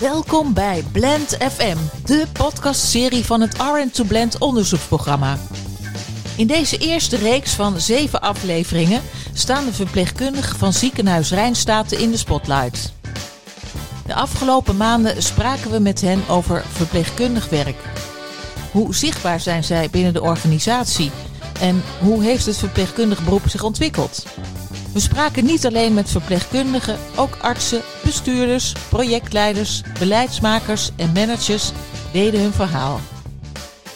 Welkom bij Blend FM, de podcastserie van het RN2 Blend onderzoeksprogramma. In deze eerste reeks van zeven afleveringen staan de verpleegkundigen van ziekenhuis Rijnstaten in de spotlight. De afgelopen maanden spraken we met hen over verpleegkundig werk. Hoe zichtbaar zijn zij binnen de organisatie en hoe heeft het verpleegkundig beroep zich ontwikkeld? We spraken niet alleen met verpleegkundigen, ook artsen, bestuurders, projectleiders, beleidsmakers en managers deden hun verhaal.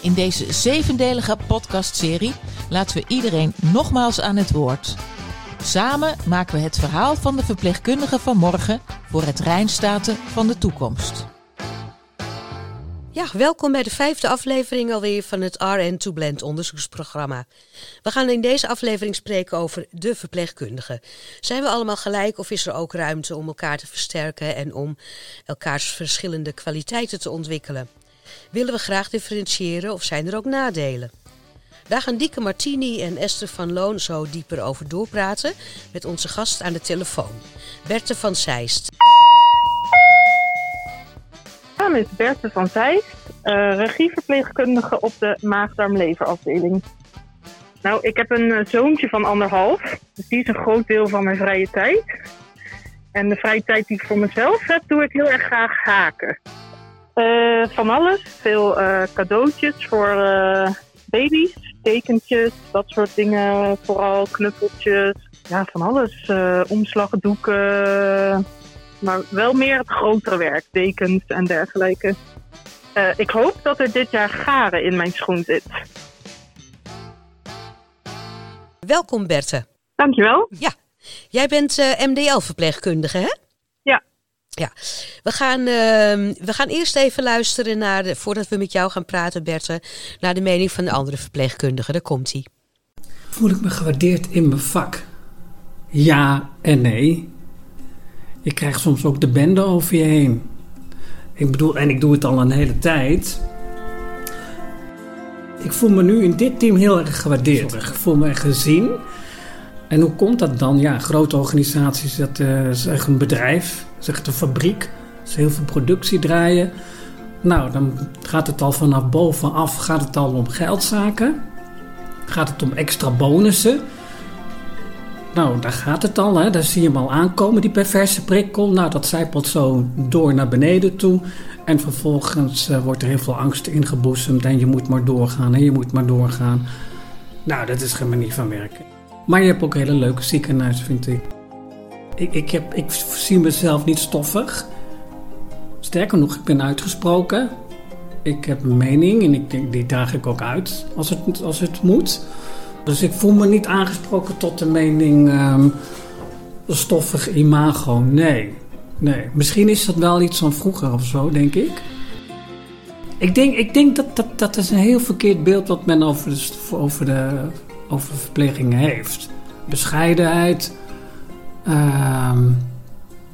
In deze zevendelige podcastserie laten we iedereen nogmaals aan het woord. Samen maken we het verhaal van de verpleegkundigen van morgen voor het Rijnstaten van de toekomst. Ja, welkom bij de vijfde aflevering alweer van het RN2 Blend onderzoeksprogramma. We gaan in deze aflevering spreken over de verpleegkundigen. Zijn we allemaal gelijk of is er ook ruimte om elkaar te versterken en om elkaars verschillende kwaliteiten te ontwikkelen? Willen we graag differentiëren of zijn er ook nadelen? Daar gaan Dieke Martini en Esther van Loon zo dieper over doorpraten met onze gast aan de telefoon, Berthe van Zeist. Naam is Berthe van Zeist, uh, regieverpleegkundige op de maagdarmleverafdeling. Nou, ik heb een uh, zoontje van anderhalf, dus die is een groot deel van mijn vrije tijd. En de vrije tijd die ik voor mezelf heb, doe ik heel erg graag haken. Uh, van alles, veel cadeautjes voor baby's, tekentjes, dat soort dingen, vooral knuffeltjes. Ja, van alles, omslagdoeken, maar wel meer het grotere werk, dekens en dergelijke. Uh, ik hoop dat er dit jaar garen in mijn schoen zit. Welkom Berthe. Dankjewel. Ja, jij bent uh, MDL-verpleegkundige hè? Ja. Ja, we gaan, uh, we gaan eerst even luisteren naar, de, voordat we met jou gaan praten Berthe, naar de mening van de andere verpleegkundigen. Daar komt hij. Voel ik me gewaardeerd in mijn vak? Ja en nee. Je krijgt soms ook de bende over je heen. Ik bedoel, en ik doe het al een hele tijd. Ik voel me nu in dit team heel erg gewaardeerd. Ik voel me gezien. En hoe komt dat dan? Ja, grote organisaties, dat uh, is echt een bedrijf, dat is echt een fabriek. Ze heel veel productie draaien. Nou, dan gaat het al vanaf bovenaf gaat het al om geldzaken. Gaat het om extra bonussen. Nou, daar gaat het al. Hè. Daar zie je hem al aankomen, die perverse prikkel. Nou, dat zijpelt zo door naar beneden toe. En vervolgens uh, wordt er heel veel angst ingeboezemd. En je moet maar doorgaan en je moet maar doorgaan. Nou, dat is geen manier van werken. Maar je hebt ook hele leuke ziekenhuizen, vind ik. Ik, ik, heb, ik zie mezelf niet stoffig. Sterker nog, ik ben uitgesproken. Ik heb een mening en ik, die draag ik ook uit als het, als het moet. Dus ik voel me niet aangesproken tot de mening um, stoffig imago. Nee, nee. Misschien is dat wel iets van vroeger of zo, denk ik. Ik denk, ik denk dat, dat dat is een heel verkeerd beeld wat men over de, over de over verplegingen heeft. Bescheidenheid, uh,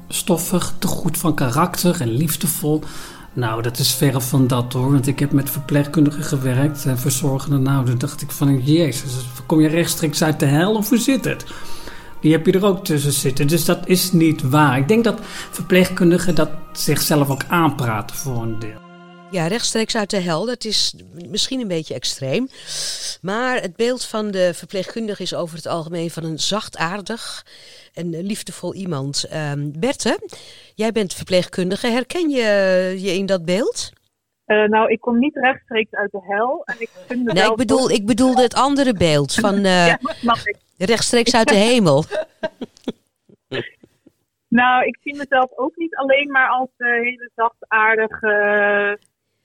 stoffig, te goed van karakter en liefdevol. Nou, dat is verre van dat hoor. Want ik heb met verpleegkundigen gewerkt en verzorgenden. Nou, dan dacht ik van, jezus, kom je rechtstreeks uit de hel of hoe zit het? Die heb je er ook tussen zitten. Dus dat is niet waar. Ik denk dat verpleegkundigen dat zichzelf ook aanpraten voor een deel. Ja, rechtstreeks uit de hel, dat is misschien een beetje extreem. Maar het beeld van de verpleegkundige is over het algemeen van een zachtaardig en liefdevol iemand. Um, Berthe, jij bent verpleegkundige. Herken je je in dat beeld? Uh, nou, ik kom niet rechtstreeks uit de hel. En ik vind nee, ik, bedoel, ik bedoelde het andere beeld van uh, ja, rechtstreeks uit de hemel. nou, ik zie mezelf ook niet alleen maar als uh, hele zachtaardige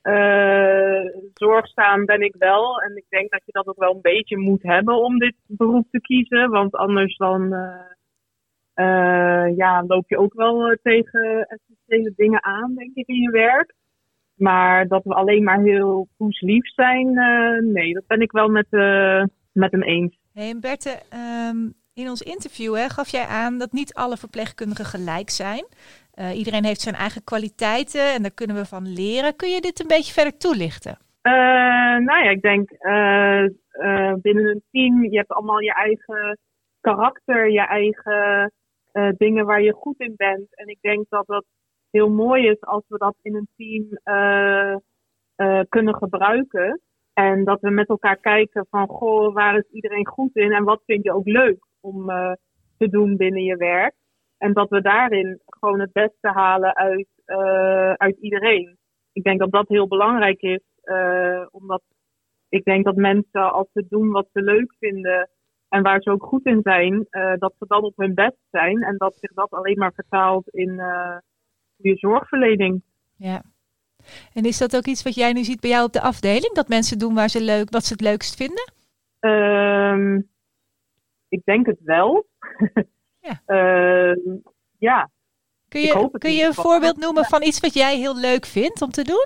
uh, zorgzaam ben ik wel. En ik denk dat je dat ook wel een beetje moet hebben om dit beroep te kiezen. Want anders dan uh, ja, loop je ook wel tegen essentiële dingen aan, denk ik, in je werk. Maar dat we alleen maar heel poeslief zijn, nee, dat ben ik wel met, met hem eens. Hey, en um, in ons interview hè, gaf jij aan dat niet alle verpleegkundigen gelijk zijn. Uh, iedereen heeft zijn eigen kwaliteiten en daar kunnen we van leren. Kun je dit een beetje verder toelichten? Uh, nou ja, ik denk uh, binnen een team, je hebt allemaal je eigen karakter, je eigen dingen waar je goed in bent. En ik denk dat dat heel mooi is als we dat in een team eh, eh, kunnen gebruiken. En dat we met elkaar kijken van, goh, waar is iedereen goed in en wat vind je ook leuk om eh, te doen binnen je werk. En dat we daarin gewoon het beste halen uit, eh, uit iedereen. Ik denk dat dat heel belangrijk is, eh, omdat ik denk dat mensen als ze doen wat ze leuk vinden en waar ze ook goed in zijn, dat ze dan op hun best zijn en dat zich dat alleen maar vertaalt in je zorgverlening. Ja. En is dat ook iets wat jij nu ziet bij jou op de afdeling? Dat mensen doen waar ze leuk, wat ze het leukst vinden? Ehm, ik denk het wel. Ja. Ehm, ja. Kun je, kun je een voorbeeld noemen van iets wat jij heel leuk vindt om te doen?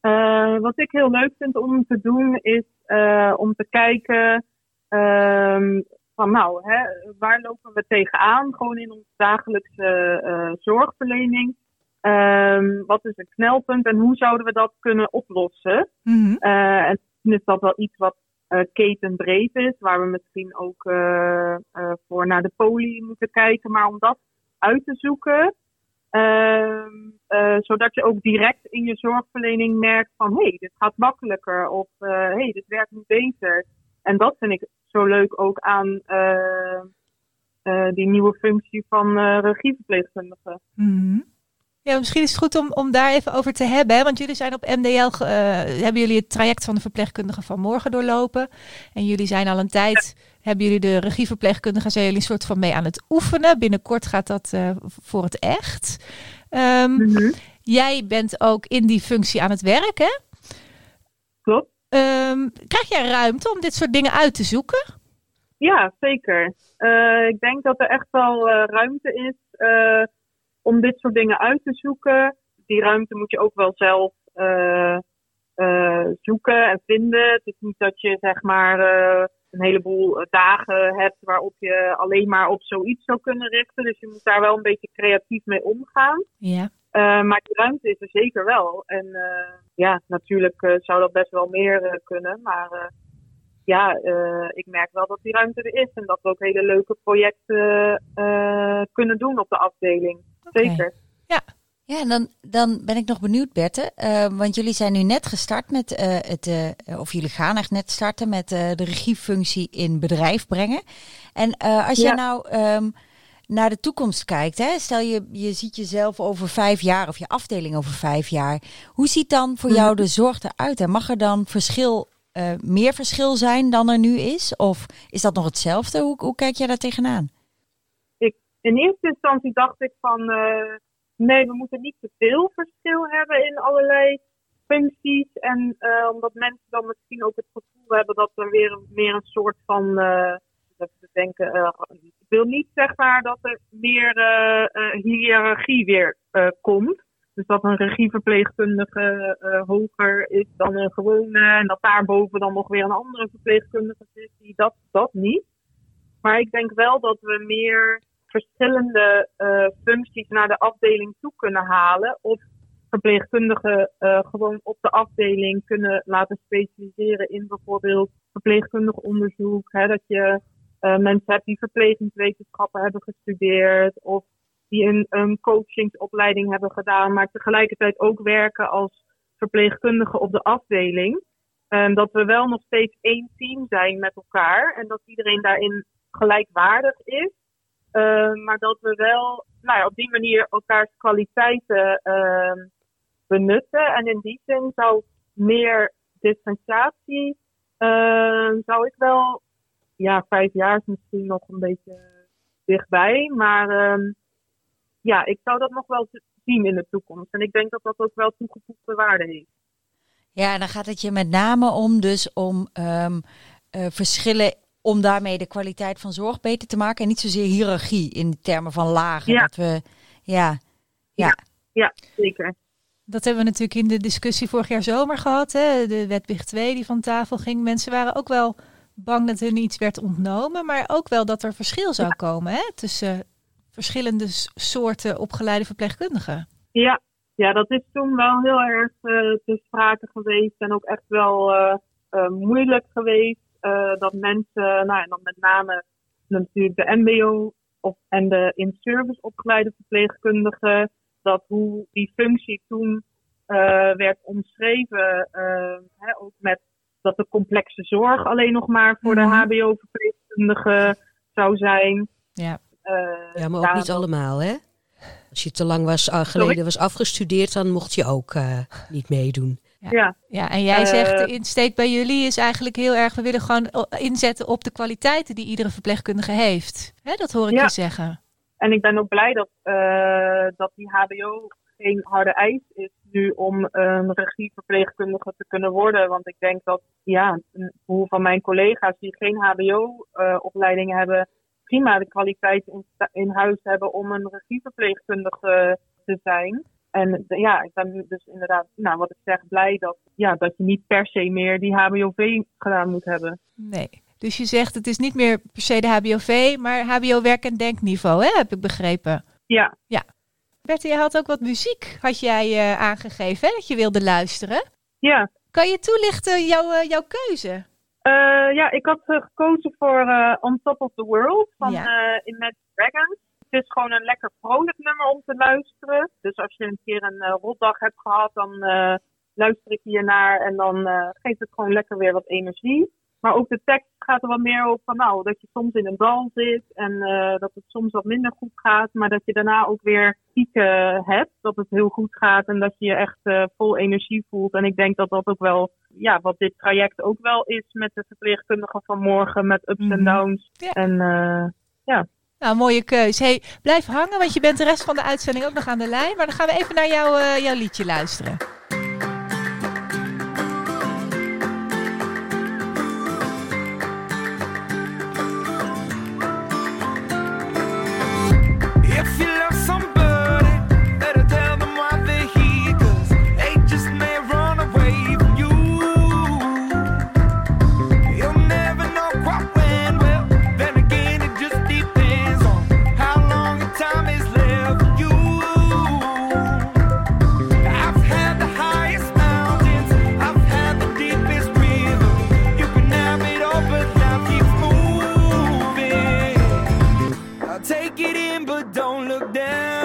Eh, wat ik heel leuk vind om te doen is eh, om te kijken ehm, van nou, hè, waar lopen we tegenaan? Gewoon in onze dagelijkse eh, zorgverlening. Ehm, wat is het knelpunt en hoe zouden we dat kunnen oplossen? Mhm. En misschien is dat wel iets wat ketenbreed is, waar we misschien ook eh, eh, voor naar de poli moeten kijken. Maar om dat uit te zoeken, ehm, eh, zodat je ook direct in je zorgverlening merkt van hé, hey, dit gaat makkelijker of hé, hey, dit werkt nu beter. En dat vind ik zo leuk ook aan eh, eh, die nieuwe functie van eh regieverpleegkundige. Mhm. Ja, misschien is het goed om, om daar even over te hebben. Hè? Want jullie zijn op MDL, eh, hebben jullie het traject van de verpleegkundige van morgen doorlopen. En jullie zijn al een tijd, hebben jullie de regieverpleegkundige, zijn jullie een soort van mee aan het oefenen. Binnenkort gaat dat eh, voor het echt. Ehm, Mhm. Jij bent ook in die functie aan het werk, hè? Klopt. Ehm, krijg jij ruimte om dit soort dingen uit te zoeken? Ja, zeker. Eh, ik denk dat er echt wel ruimte is om dit soort dingen uit te zoeken. Die ruimte moet je ook wel zelf eh, eh, zoeken en vinden. Het is niet dat je zeg maar eh, een heleboel dagen hebt waarop je alleen maar op zoiets zou kunnen richten. Dus je moet daar wel een beetje creatief mee omgaan. Ja. Maar die ruimte is er zeker wel. En ja, natuurlijk zou dat best wel meer kunnen. Maar ja, eh, ik merk wel dat die ruimte er is. En dat we ook hele leuke projecten eh, kunnen doen op de afdeling. Zeker. Ja, en dan, dan ben ik nog benieuwd, Berte. eh, want jullie zijn nu net gestart met eh, het, eh, of jullie gaan echt net starten met eh, de regiefunctie in bedrijf brengen. En eh, als jij Ja. nou ehm, naar de toekomst kijkt, hè, stel je, je ziet jezelf over vijf jaar of je afdeling over vijf jaar. Hoe ziet dan voor jou de zorg eruit? En mag er dan verschil, eh, meer verschil zijn dan er nu is? Of is dat nog hetzelfde? Hoe, kijk jij daar tegenaan? In eerste instantie dacht ik van eh, nee, we moeten niet te veel verschil hebben in allerlei functies. En eh, omdat mensen dan misschien ook het gevoel hebben dat er weer meer een soort van. dat denken, ik wil niet zeg maar dat er meer hiërarchie weer komt. Dus dat een regieverpleegkundige eh, hoger is dan een gewone. En dat daarboven dan nog weer een andere verpleegkundige zit. Dat, dat niet. Maar ik denk wel dat we meer verschillende eh, functies naar de afdeling toe kunnen halen. Of verpleegkundigen eh, gewoon op de afdeling kunnen laten specialiseren in bijvoorbeeld verpleegkundig onderzoek. Hè, dat je mensen hebt die verplegingswetenschappen hebben gestudeerd. Of die een, een coachingsopleiding hebben gedaan. Maar tegelijkertijd ook werken als verpleegkundige op de afdeling. En dat we wel nog steeds één team zijn met elkaar. En dat iedereen daarin gelijkwaardig is. Uh, maar dat we wel nou ja, op die manier elkaars kwaliteiten uh, benutten. En in die zin zou meer differentiatie, zou ik wel, ja, vijf jaar is misschien nog een beetje dichtbij. Maar ja, ik zou dat nog wel zien in de toekomst. En ik denk dat dat ook wel toegevoegde waarde heeft. Ja, en dan gaat het je met name om dus om um, uh, verschillen om daarmee de kwaliteit van zorg beter te maken en niet zozeer hiërarchie in termen van lagen. Ja. Dat we, ja, ja. ja, ja, zeker. Dat hebben we natuurlijk in de discussie vorig jaar zomer gehad. Hè? De wetbig 2 die van tafel ging. Mensen waren ook wel bang dat hun iets werd ontnomen, maar ook wel dat er verschil zou komen hè? tussen verschillende soorten opgeleide verpleegkundigen. Ja, ja, dat is toen wel heel erg uh, te sprake geweest en ook echt wel uh, uh, moeilijk geweest. Dat mensen, nou en dan met name natuurlijk de MBO of, en de in-service opgeleide verpleegkundigen, dat hoe die functie toen eh, werd omschreven, eh, hè, ook met dat de complexe zorg alleen nog maar voor de Mhm. HBO-verpleegkundige zou zijn. Ja. Eh, Ja, maar ook niet allemaal, hè? Als je te lang was, uh, geleden was afgestudeerd, dan mocht je ook eh, niet meedoen. Ja, Ja, en jij Eh, zegt de insteek bij jullie is eigenlijk heel erg, we willen gewoon o- inzetten op de kwaliteiten die iedere verpleegkundige heeft. Hè, dat hoor ik Ja. je zeggen. En ik ben ook blij dat, eh, dat die HBO geen harde eis is nu om een regieverpleegkundige te kunnen worden. Want ik denk dat ja, een boel van mijn collega's die geen HBO-opleiding hebben, prima de kwaliteit in, huis hebben om een regieverpleegkundige te zijn. En ja, ik ben dus inderdaad, nou wat ik zeg, blij dat, ja, dat je niet per se meer die HBOV gedaan moet hebben. Nee. Dus je zegt het is niet meer per se de HBOV, maar HBO werk- en denkniveau, hè, heb ik begrepen. Ja, Bertie, je had ook wat muziek, had jij eh, aangegeven, hè, dat je wilde luisteren. ja. Kan je toelichten jouw, eh, jouw keuze? Eh, ja, ik had eh, gekozen voor eh, On Top of the World van Ja. Imagine Dragons. Het is gewoon een lekker vrolijk nummer om te luisteren. Dus als je een keer een rotdag hebt gehad, dan luister ik hiernaar en dan geeft het gewoon lekker weer wat energie. Maar ook de tekst gaat er wat meer over van nou, dat je soms in een dal zit en eh, dat het soms wat minder goed gaat, maar dat je daarna ook weer pieken hebt, dat het heel goed gaat en dat je je echt eh, vol energie voelt. En ik denk dat dat ook wel, ja, wat dit traject ook wel is met de verpleegkundigen van morgen, met ups Mhm. en downs. Ja. En eh, Nou, mooie keus. Hey, blijf hangen, want je bent de rest van de uitzending ook nog aan de lijn. Maar dan gaan we even naar jouw, eh, jouw liedje luisteren. Down.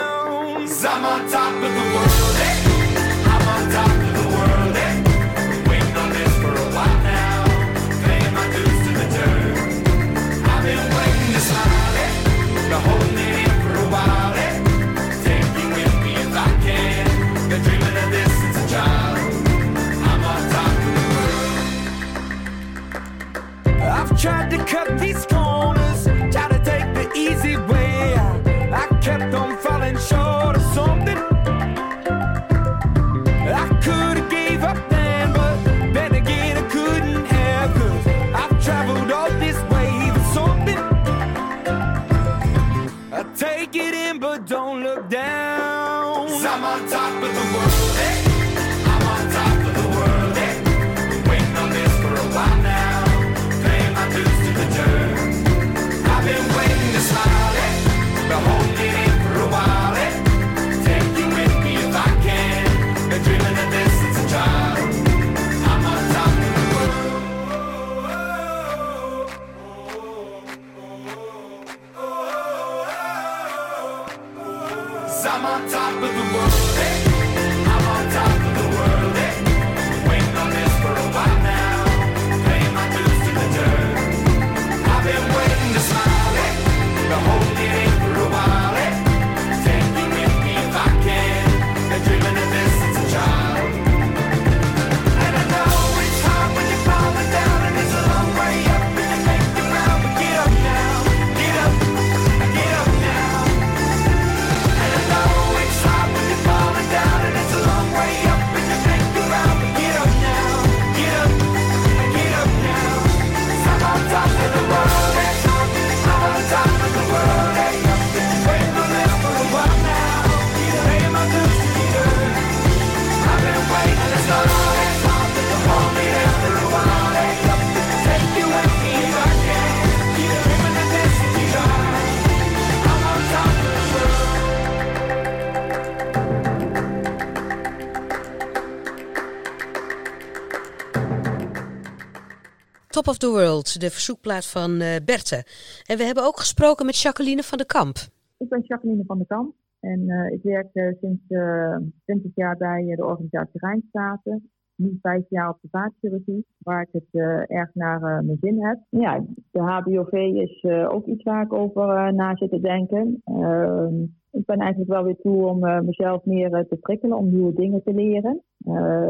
Of the World, de verzoekplaat van eh Berthe. En we hebben ook gesproken met Jacqueline van de Kamp. Ik ben Jacqueline van der Kamp. En eh, ik werk eh, sinds eh 20 jaar bij de organisatie Rijnstaten. Nu vijf jaar op de vaatchirurgie, waar ik het erg naar mijn zin heb. Ja, de HBOV is ook iets waar ik over na zit te denken. Ehm, ik ben eigenlijk wel weer toe om mezelf meer te prikkelen, om nieuwe dingen te leren.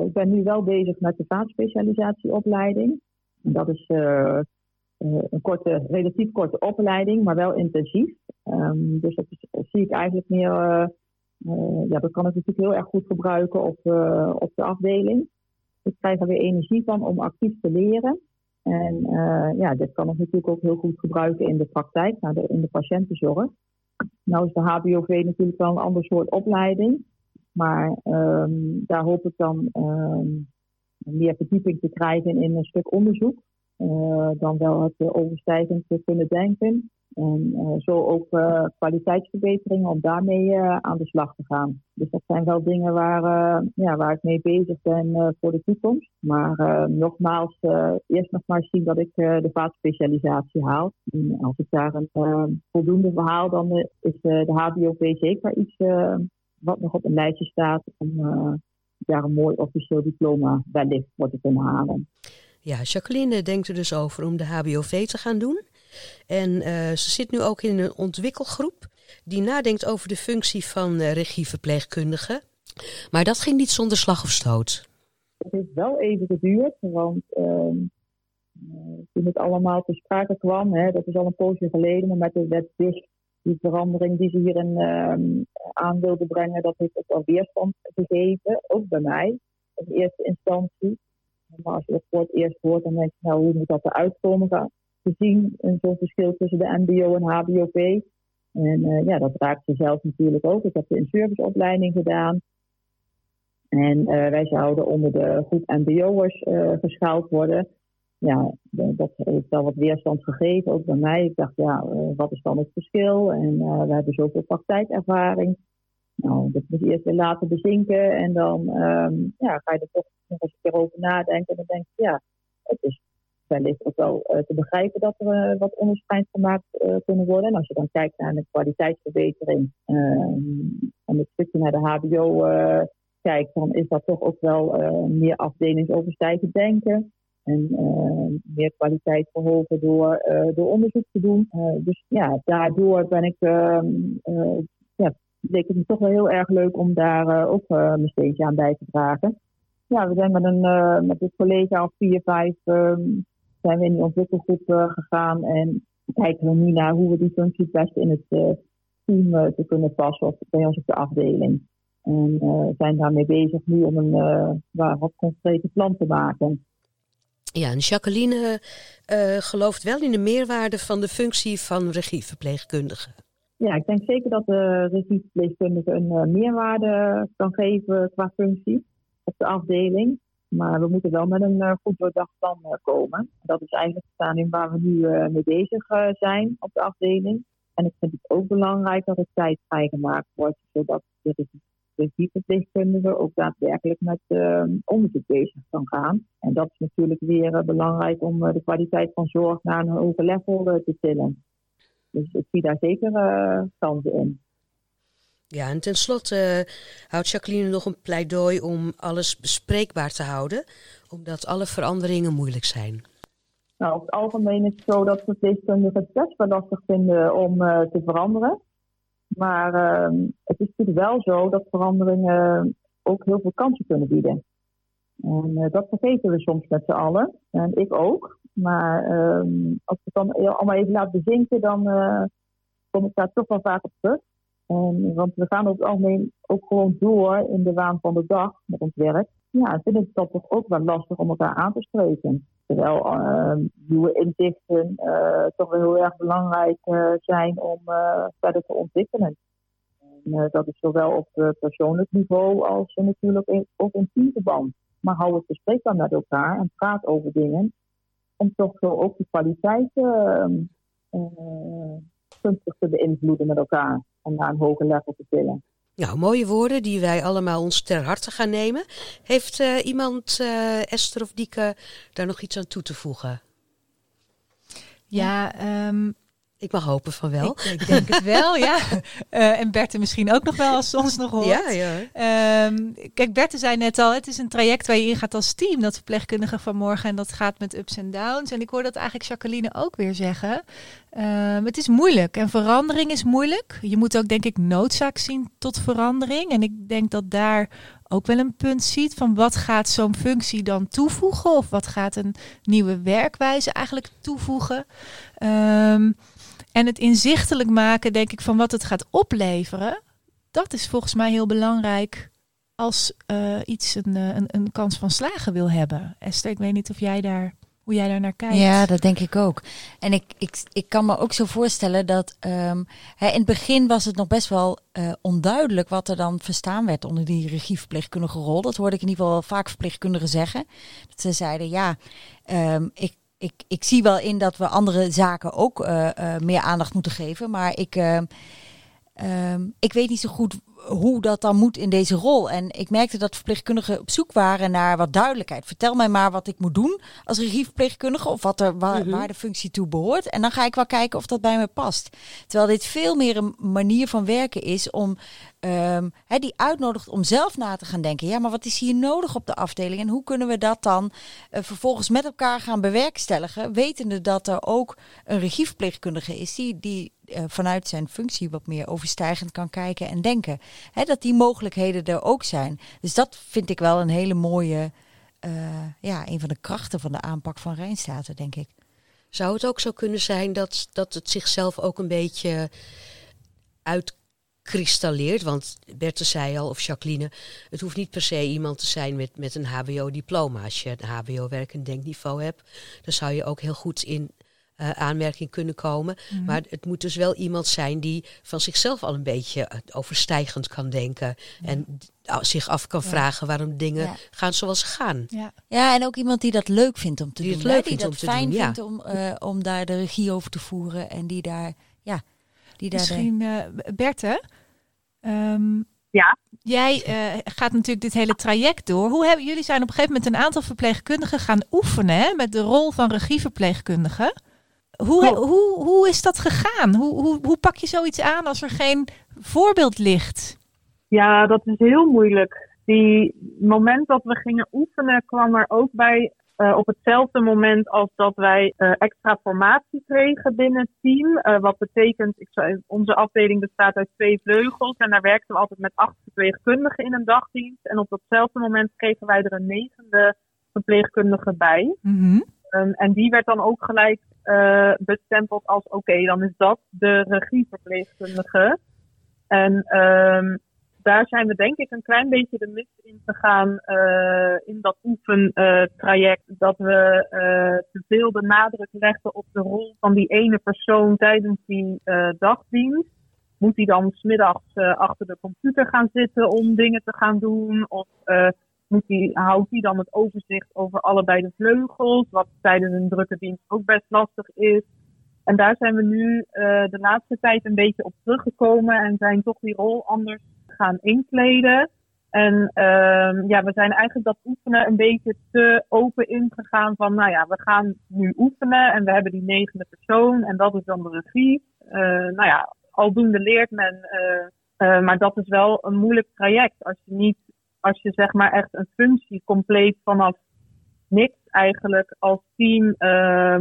Ik ben nu wel bezig met de vaatspecialisatieopleiding. Dat is eh, eh, een korte, relatief korte opleiding, maar wel intensief. Ehm, dus dat zie ik eigenlijk meer, eh, ja, dat kan ik natuurlijk heel erg goed gebruiken op, op de afdeling. Ik krijg er weer energie van om actief te leren. En ja, dit kan ik natuurlijk ook heel goed gebruiken in de praktijk, de, in de patiëntenzorg. Nou is de HBOV natuurlijk wel een ander soort opleiding. Maar ehm, daar hoop ik dan ehm, meer verdieping te krijgen in een stuk onderzoek. Eh, dan wel het eh, overstijgend te kunnen denken. En eh, zo ook kwaliteitsverbeteringen om daarmee aan de slag te gaan. Dus dat zijn wel dingen waar, ja, waar ik mee bezig ben voor de toekomst. Maar nogmaals, eerst nog maar zien dat ik de vaatspecialisatie haal. En als ik daar een voldoende verhaal, dan is de HBOV zeker iets wat nog op een lijstje staat om daar een mooi officieel diploma wellicht voor te kunnen halen. Ja, Jacqueline denkt er dus over om de HBOV te gaan doen. En eh, ze zit nu ook in een ontwikkelgroep die nadenkt over de functie van eh, regieverpleegkundige. Maar dat ging niet zonder slag of stoot. Het heeft wel even geduurd, want ehm, eh, toen het allemaal ter sprake kwam, hè, dat is al een poosje geleden, maar met de wet DIS, die verandering die ze hierin ehm, aan wilden brengen, dat heeft ook wel weerstand gegeven, ook bij mij, in eerste instantie. Maar als je het voor het eerst hoort, dan denk je, nou, hoe moet dat eruit komen ga- te zien, in zo'n verschil tussen de MBO en HBOP. En eh, ja, dat raakt ze zelf natuurlijk ook. Ik heb de in-serviceopleiding gedaan. En eh, wij zouden onder de groep MBO'ers eh geschaald worden. Ja, dat heeft wel wat weerstand gegeven, ook bij mij. Ik dacht, ja, eh, wat is dan het verschil? En eh, we hebben zoveel praktijkervaring. Nou, dat moet je eerst weer laten bezinken. En dan ehm, ja, ga je er toch nog eens een keer over nadenken. En dan denk je, ja, het is wellicht ook wel eh, te begrijpen dat er wat onderscheid gemaakt kunnen worden. En als je dan kijkt naar de kwaliteitsverbetering ehm, en het stukje naar de HBO kijkt, dan is dat toch ook wel meer afdelingsoverstijgend denken. En eh, meer kwaliteit verhogen door, eh, door onderzoek te doen. Eh, dus ja, daardoor ben ik, ehm, eh, ja, leek het me toch wel heel erg leuk om daar ook mijn steentje aan bij te dragen. Ja, we zijn met een, met een collega of vier, vijf, ehm, zijn we in die ontwikkelgroep gegaan. En kijken we nu naar hoe we die functies best in het team te kunnen passen of bij ons op de afdeling. En zijn daarmee bezig nu om een wat concrete plan te maken. Ja, en Jacqueline eh, gelooft wel in de meerwaarde van de functie van regieverpleegkundige. Ja, ik denk zeker dat de regieverpleegkundige een eh, meerwaarde kan geven qua functie op de afdeling. Maar we moeten wel met een eh, goed doordacht plan eh, komen. Dat is eigenlijk het stadium waar we nu eh, mee bezig eh, zijn op de afdeling. En ik vind het ook belangrijk dat er tijd vrijgemaakt wordt, zodat de regie- regieverpleegkundige ook daadwerkelijk met eh, onderzoek bezig kan gaan. En dat is natuurlijk weer eh, belangrijk om eh, de kwaliteit van zorg naar een hoger level eh, te tillen. Dus ik zie daar zeker kansen in. Ja, en tenslotte houdt Jacqueline nog een pleidooi om alles bespreekbaar te houden, omdat alle veranderingen moeilijk zijn. Nou, over het algemeen is het zo dat verpleegkundigen het best wel lastig vinden om te veranderen. Maar ehm, het is natuurlijk wel zo dat veranderingen ook heel veel kansen kunnen bieden. En eh, dat vergeten we soms met z'n allen. En ik ook. Maar ehm, als ik het dan allemaal even laat bezinken, dan eh, kom ik daar toch wel vaak op terug. En, want we gaan over het algemeen ook gewoon door in de waan van de dag met ons werk. Ja, ik vind het dan toch ook wel lastig om elkaar aan te spreken. Terwijl eh, nieuwe inzichten eh, toch wel heel erg belangrijk eh, zijn om eh, verder te ontwikkelen. En, dat is zowel op persoonlijk niveau als natuurlijk in, ook in teamverband. Maar hou het bespreekbaar met elkaar en praat over dingen. Om toch zo ook de kwaliteit eh, eh, gunstig te beïnvloeden met elkaar. En naar een hoger level te tillen. Nou, mooie woorden die wij allemaal ons ter harte gaan nemen. Heeft eh, iemand, eh, Esther of Dieke, daar nog iets aan toe te voegen? Ja, ehm, Ik mag hopen van wel. Ik, ik denk het wel, ja. Eh, en Berthe misschien ook nog wel als ze ons nog hoort. Ja, ja. Ehm, kijk, Berthe zei net al, het is een traject waar je ingaat als team, dat verpleegkundige van morgen. En dat gaat met ups en downs. En ik hoor dat eigenlijk Jacqueline ook weer zeggen. Ehm, het is moeilijk en verandering is moeilijk. Je moet ook, denk ik, noodzaak zien tot verandering. En ik denk dat daar ook wel een punt ziet van wat gaat zo'n functie dan toevoegen? Of wat gaat een nieuwe werkwijze eigenlijk toevoegen? Ehm, en het inzichtelijk maken, denk ik, van wat het gaat opleveren. Dat is volgens mij heel belangrijk als eh, iets een, eh, een, een kans van slagen wil hebben. Esther, ik weet niet of jij daar, hoe jij daar naar kijkt. Ja, dat denk ik ook. En ik, ik, ik kan me ook zo voorstellen dat ehm, hè, in het begin was het nog best wel eh, onduidelijk wat er dan verstaan werd onder die regieverpleegkundige rol. Dat hoorde ik in ieder geval vaak verpleegkundigen zeggen. Dat ze zeiden, ja, ehm, ik, ik, ik zie wel in dat we andere zaken ook eh, eh, meer aandacht moeten geven. Maar ik, ehm, ehm, ik weet niet zo goed hoe dat dan moet in deze rol. En ik merkte dat verpleegkundigen op zoek waren naar wat duidelijkheid. Vertel mij maar wat ik moet doen als regieverpleegkundige of wat er, waar, Mhm. waar de functie toe behoort. En dan ga ik wel kijken of dat bij me past. Terwijl dit veel meer een manier van werken is om ehm, die uitnodigt om zelf na te gaan denken. Ja, maar wat is hier nodig op de afdeling en hoe kunnen we dat dan eh, vervolgens met elkaar gaan bewerkstelligen, wetende dat er ook een regieverpleegkundige is die, die eh, vanuit zijn functie wat meer overstijgend kan kijken en denken. Dat die mogelijkheden er ook zijn. Dus dat vind ik wel een hele mooie, eh, ja, een van de krachten van de aanpak van Rijnstaten, denk ik. Zou het ook zo kunnen zijn dat, dat het zichzelf ook een beetje uitkristalleert? Want Berthe zei al, of Jacqueline, het hoeft niet per se iemand te zijn met, met een HBO-diploma. Als je een HBO-werkend denkniveau hebt, dan zou je ook heel goed in eh, aanmerking kunnen komen. Mhm. Maar het moet dus wel iemand zijn die van zichzelf al een beetje eh, overstijgend kan denken. En zich af kan Ja. vragen waarom dingen Ja. gaan zoals ze gaan. Ja. Ja, en ook iemand die dat leuk vindt om te Die doen. het leuk hè, die vindt dat om te fijn doen, ja. vindt om, eh, om daar de regie over te voeren. En die daar, ja, die daar de- Misschien, eh Berthe, ehm, Ja. jij eh, gaat natuurlijk dit hele traject door. Hoe hebben, jullie zijn op een gegeven moment een aantal verpleegkundigen gaan oefenen hè, met de rol van regieverpleegkundige. Hoe, hoe, hoe is dat gegaan? Hoe, hoe, hoe pak je zoiets aan als er geen voorbeeld ligt? Ja, dat is heel moeilijk. Die moment dat we gingen oefenen kwam er ook bij eh, op hetzelfde moment als dat wij eh, extra formatie kregen binnen het team. Eh, wat betekent, ik zou, onze afdeling bestaat uit twee vleugels en daar werkten we altijd met acht verpleegkundigen in een dagdienst. En op datzelfde moment kregen wij er een negende verpleegkundige bij. Mhm. Ehm, en die werd dan ook gelijk bestempeld als oké, dan is dat de regieverpleegkundige. En ehm, daar zijn we denk ik een klein beetje de mist in gegaan eh, in dat oefentraject. dat we eh, te veel de nadruk legden op de rol van die ene persoon tijdens die eh, dagdienst. Moet hij dan smiddags achter de computer gaan zitten om dingen te gaan doen? Of moet die, houdt hij dan het overzicht over allebei de vleugels? Wat tijdens een drukke dienst ook best lastig is. En daar zijn we nu eh, de laatste tijd een beetje op teruggekomen en zijn toch die rol anders gaan inkleden. En ehm, ja, we zijn eigenlijk dat oefenen een beetje te open ingegaan van, nou ja, we gaan nu oefenen en we hebben die negende persoon en dat is dan de regie. Eh, nou ja, aldoende leert men, eh, maar dat is wel een moeilijk traject als je niet, als je zeg maar echt een functie compleet vanaf niks eigenlijk als team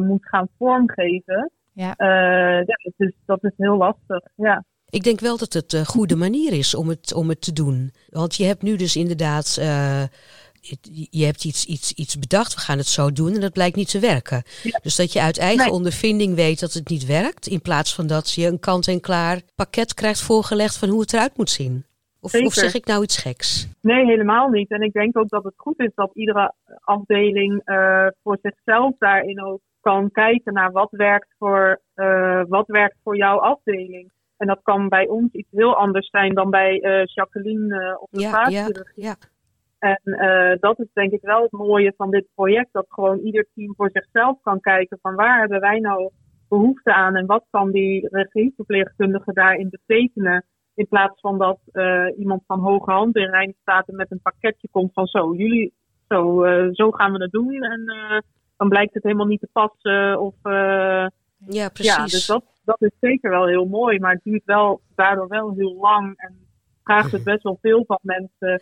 moet gaan vormgeven. Ja. Eh, ja, dat is, dat is heel lastig, ja. Ik denk wel dat het een goede manier is om het, om het te doen. Want je hebt nu dus inderdaad. eh, het- je hebt iets, iets, iets bedacht, we gaan het zo doen en dat blijkt niet te werken. Ja. Dus dat je uit eigen Nee. ondervinding weet dat het niet werkt, in plaats van dat je een kant-en-klaar pakket krijgt voorgelegd van hoe het eruit moet zien. Of, zeg ik nou iets geks? Nee, helemaal niet. En ik denk ook dat het goed is dat iedere afdeling eh, voor zichzelf daarin ook kan kijken naar wat werkt voor, eh, wat werkt voor jouw afdeling. En dat kan bij ons iets heel anders zijn dan bij eh, Jacqueline eh, op de Ja, ja, vaatchirurgie. ja. En dat is denk ik wel het mooie van dit project. Dat gewoon ieder team voor zichzelf kan kijken van waar hebben wij nou behoefte aan en wat kan die regieverpleegkundige daarin betekenen. In plaats van dat iemand van hoge hand in Rijnstaten met een pakketje komt van zo, jullie, zo, zo gaan we het doen. En dan blijkt het helemaal niet te passen. Of, eh, Ja, precies. ja, dus dat, dat is zeker wel heel mooi, maar het duurt wel, daardoor wel heel lang en vraagt het best wel veel van mensen.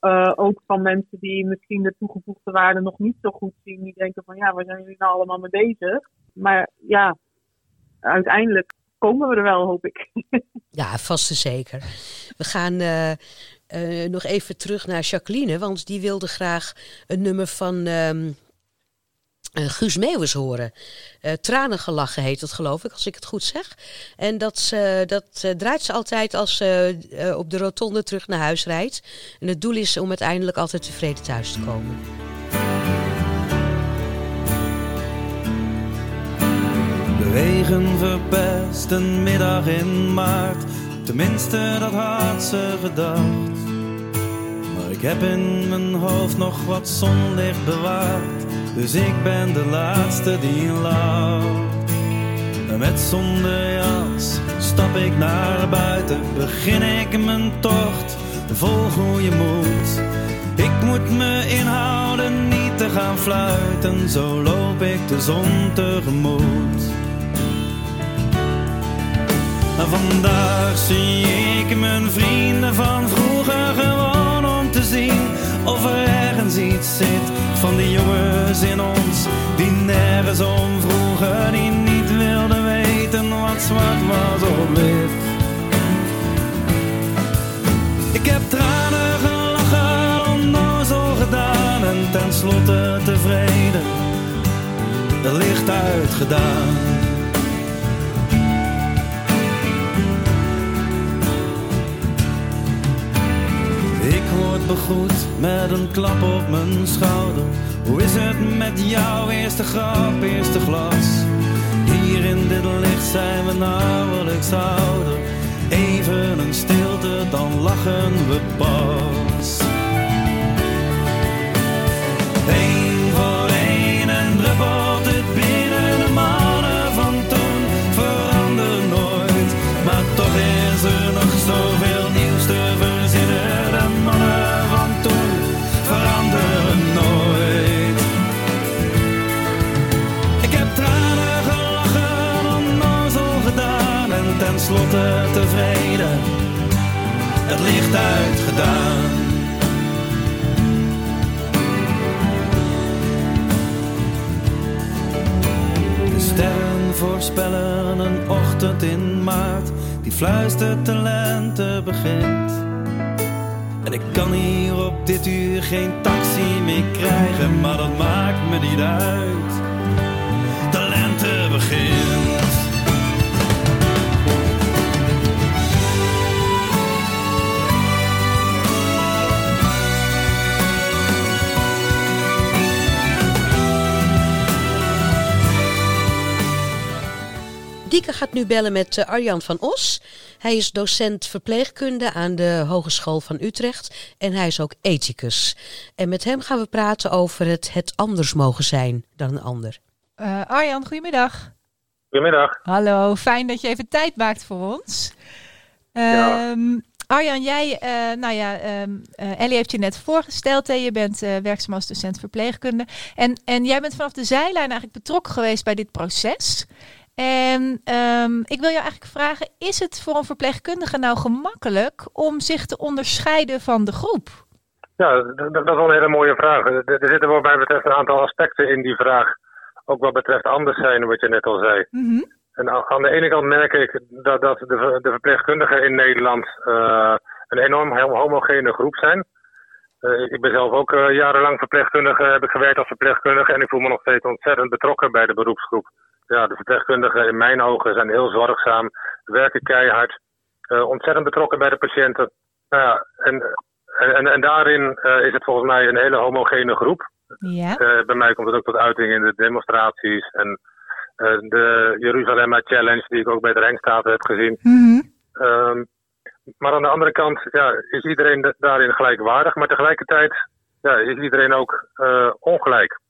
Eh, ook van mensen die misschien de toegevoegde waarde nog niet zo goed zien. Die denken van ja, waar zijn jullie nou allemaal mee bezig? Maar ja, uiteindelijk komen we er wel, hoop ik. Ja, vast en zeker. We gaan eh, nog even terug naar Jacqueline, want die wilde graag een nummer van ehm, eh, Guus Meeuwis horen. Eh Tranen gelachen heet het, geloof ik, als ik het goed zeg. En dat, dat eh, draait ze altijd als ze op de rotonde terug naar huis rijdt. En het doel is om uiteindelijk altijd tevreden thuis te komen. De regen verpest een middag in maart. Tenminste, dat had ze gedacht. Ik heb in mijn hoofd nog wat zonlicht bewaard. Dus ik ben de laatste die. En met zonder jas stap ik naar buiten. Begin ik mijn tocht vol goede moed. Ik moet me inhouden niet te gaan fluiten. Zo loop ik de zon tegemoet. En vandaag zie ik mijn vrienden van vroeger gewoon te zien of er ergens iets zit van die jongens in ons die nergens om vroegen, die niet wilden weten wat zwart was of wit. Ik heb tranen gelachen, onnozel gedaan en tenslotte tevreden, de licht uitgedaan. Word begroet met een klap op mijn schouder. Hoe is het met jouw eerste grap, eerste glas? Hier in dit licht zijn we nauwelijks ouder. Even een stilte, dan lachen we pas. Licht uitgedaan. De sterren voorspellen een ochtend in maart die fluistert de lente begint. En ik kan hier op dit uur geen taxi meer krijgen, maar dat maakt me niet uit. De lente begint. Dieke gaat nu bellen met eh, Arjan van Os. Hij is docent verpleegkunde aan de Hogeschool van Utrecht en hij is ook ethicus. En met hem gaan we praten over het het anders mogen zijn dan een ander. Eh, Arjan, goedemiddag. Goedemiddag. Hallo, fijn dat je even tijd maakt voor ons. Ja. Ehm, Arjan, jij, eh, nou ja, ehm, eh, Ellie heeft je net voorgesteld. Hè? Je bent eh, werkzaam als docent verpleegkunde. En, en jij bent vanaf de zijlijn eigenlijk betrokken geweest bij dit proces. En ehm, ik wil je eigenlijk vragen, is het voor een verpleegkundige nou gemakkelijk om zich te onderscheiden van de groep? Ja, dat is wel een hele mooie vraag. Er er zitten wat mij betreft een aantal aspecten in die vraag. Ook wat betreft anders zijn, wat je net al zei. Mhm. En aan de ene kant merk ik dat, dat de, de verpleegkundigen in Nederland eh, een enorm ho- homogene groep zijn. Eh, ik ben zelf ook eh, jarenlang verpleegkundige, heb ik gewerkt als verpleegkundige en ik voel me nog steeds ontzettend betrokken bij de beroepsgroep. Ja, de verpleegkundigen in mijn ogen zijn heel zorgzaam, werken keihard, eh, ontzettend betrokken bij de patiënten. Nou ja, en, en, en daarin eh, is het volgens mij een hele homogene groep. Ja. Eh, bij mij komt het ook tot uiting in de demonstraties en de Jeruzalem Challenge, die ik ook bij de Rijnstaten heb gezien. Mhm. Ehm, maar aan de andere kant ja, is iedereen da- daarin gelijkwaardig, maar tegelijkertijd ja, is iedereen ook ongelijk.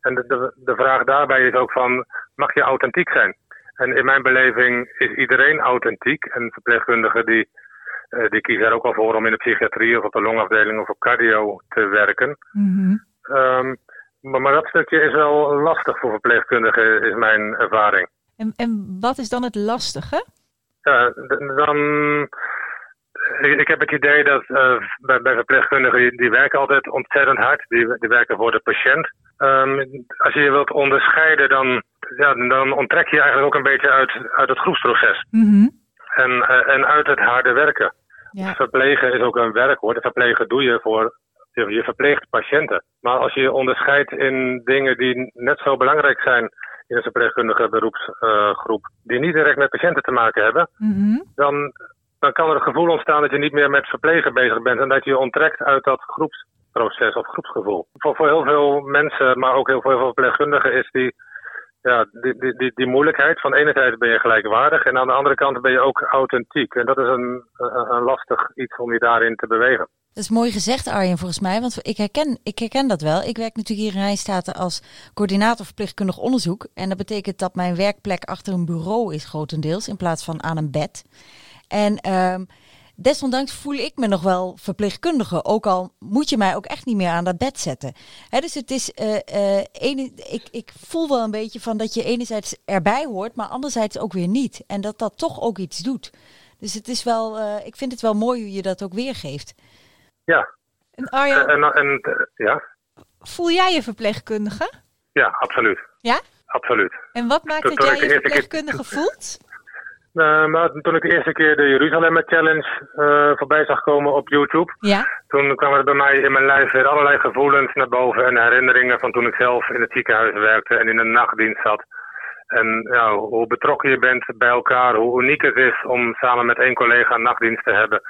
En de, de, de vraag daarbij is ook van, mag je authentiek zijn? En in mijn beleving is iedereen authentiek. En verpleegkundigen die, eh, die kiezen er ook al voor om in de psychiatrie of op de longafdeling of op cardio te werken. Mhm. Ehm, maar, maar dat stukje is wel lastig voor verpleegkundigen, is mijn ervaring. En, en wat is dan het lastige? Dan. Ik, ik heb het idee dat eh, bij, bij verpleegkundigen, die, die werken altijd ontzettend hard. Die, die werken voor de patiënt. Ehm, als je je wilt onderscheiden, dan, ja, dan onttrek je je eigenlijk ook een beetje uit, uit het groepsproces. En, eh, en uit het harde werken. Ja. Verplegen is ook een werkwoord. Verplegen doe je voor. Je, je verpleegt patiënten. Maar als je je onderscheidt in dingen die net zo belangrijk zijn in een verpleegkundige beroepsgroep, die niet direct met patiënten te maken hebben, dan, dan kan er het gevoel ontstaan dat je niet meer met verplegen bezig bent en dat je je onttrekt uit dat groepsproces of groepsgevoel. Voor, voor heel veel mensen, maar ook heel veel, verpleegkundigen, is die, ja, die, die, die, die moeilijkheid. Van enerzijds ben je gelijkwaardig en aan de andere kant ben je ook authentiek. En dat is een, een, een lastig iets om je daarin te bewegen. Dat is mooi gezegd, Arjen, volgens mij. Want ik herken, ik herken dat wel. Ik werk natuurlijk hier in Rijnstaten als coördinator verpleegkundig onderzoek. En dat betekent dat mijn werkplek achter een bureau is grotendeels, in plaats van aan een bed. En ehm, desondanks voel ik me nog wel verpleegkundige. Ook al moet je mij ook echt niet meer aan dat bed zetten. Dus het is, eh, eh, ene, ik, ik voel wel een beetje van dat je enerzijds erbij hoort, maar anderzijds ook weer niet. En dat dat toch ook iets doet. Dus het is wel, eh, ik vind het wel mooi hoe je dat ook weergeeft. Ja. En Arjan, En, en, ja. voel jij je verpleegkundige? ja, absoluut. Ja? Absoluut. En wat maakt dat jij je verpleegkundige voelt? Eh, maar toen ik de eerste keer de Jeruzalem Challenge eh, voorbij zag komen op YouTube, Ja. toen kwamen er bij mij in mijn lijf weer allerlei gevoelens naar boven en herinneringen van toen ik zelf in het ziekenhuis werkte en in een nachtdienst zat. En ja, hoe betrokken je bent bij elkaar, hoe uniek het is om samen met één collega een nachtdienst te hebben.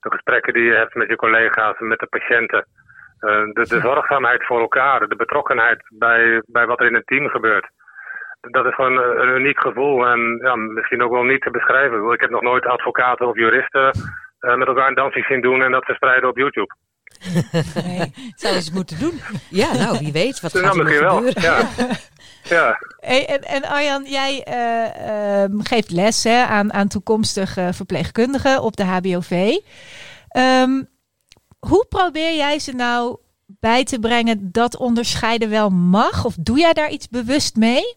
De gesprekken die je hebt met je collega's, met de patiënten. Eh, de, de zorgzaamheid voor elkaar, de betrokkenheid bij, bij wat er in het team gebeurt. Dat is gewoon een, een uniek gevoel en ja, misschien ook wel niet te beschrijven. Ik heb nog nooit advocaten of juristen eh, met elkaar een dansje zien doen en dat verspreiden op YouTube. Nee, zou je eens moeten doen. Ja, nou, wie weet wat gaat nou, er nog misschien wel. gebeuren. Ja. ja. Hey, en, en Arjan, jij eh, ehm, geeft les hè, aan, aan toekomstige verpleegkundigen op de HBOV. Ehm, hoe probeer jij ze nou bij te brengen dat onderscheiden wel mag? Of doe jij daar iets bewust mee?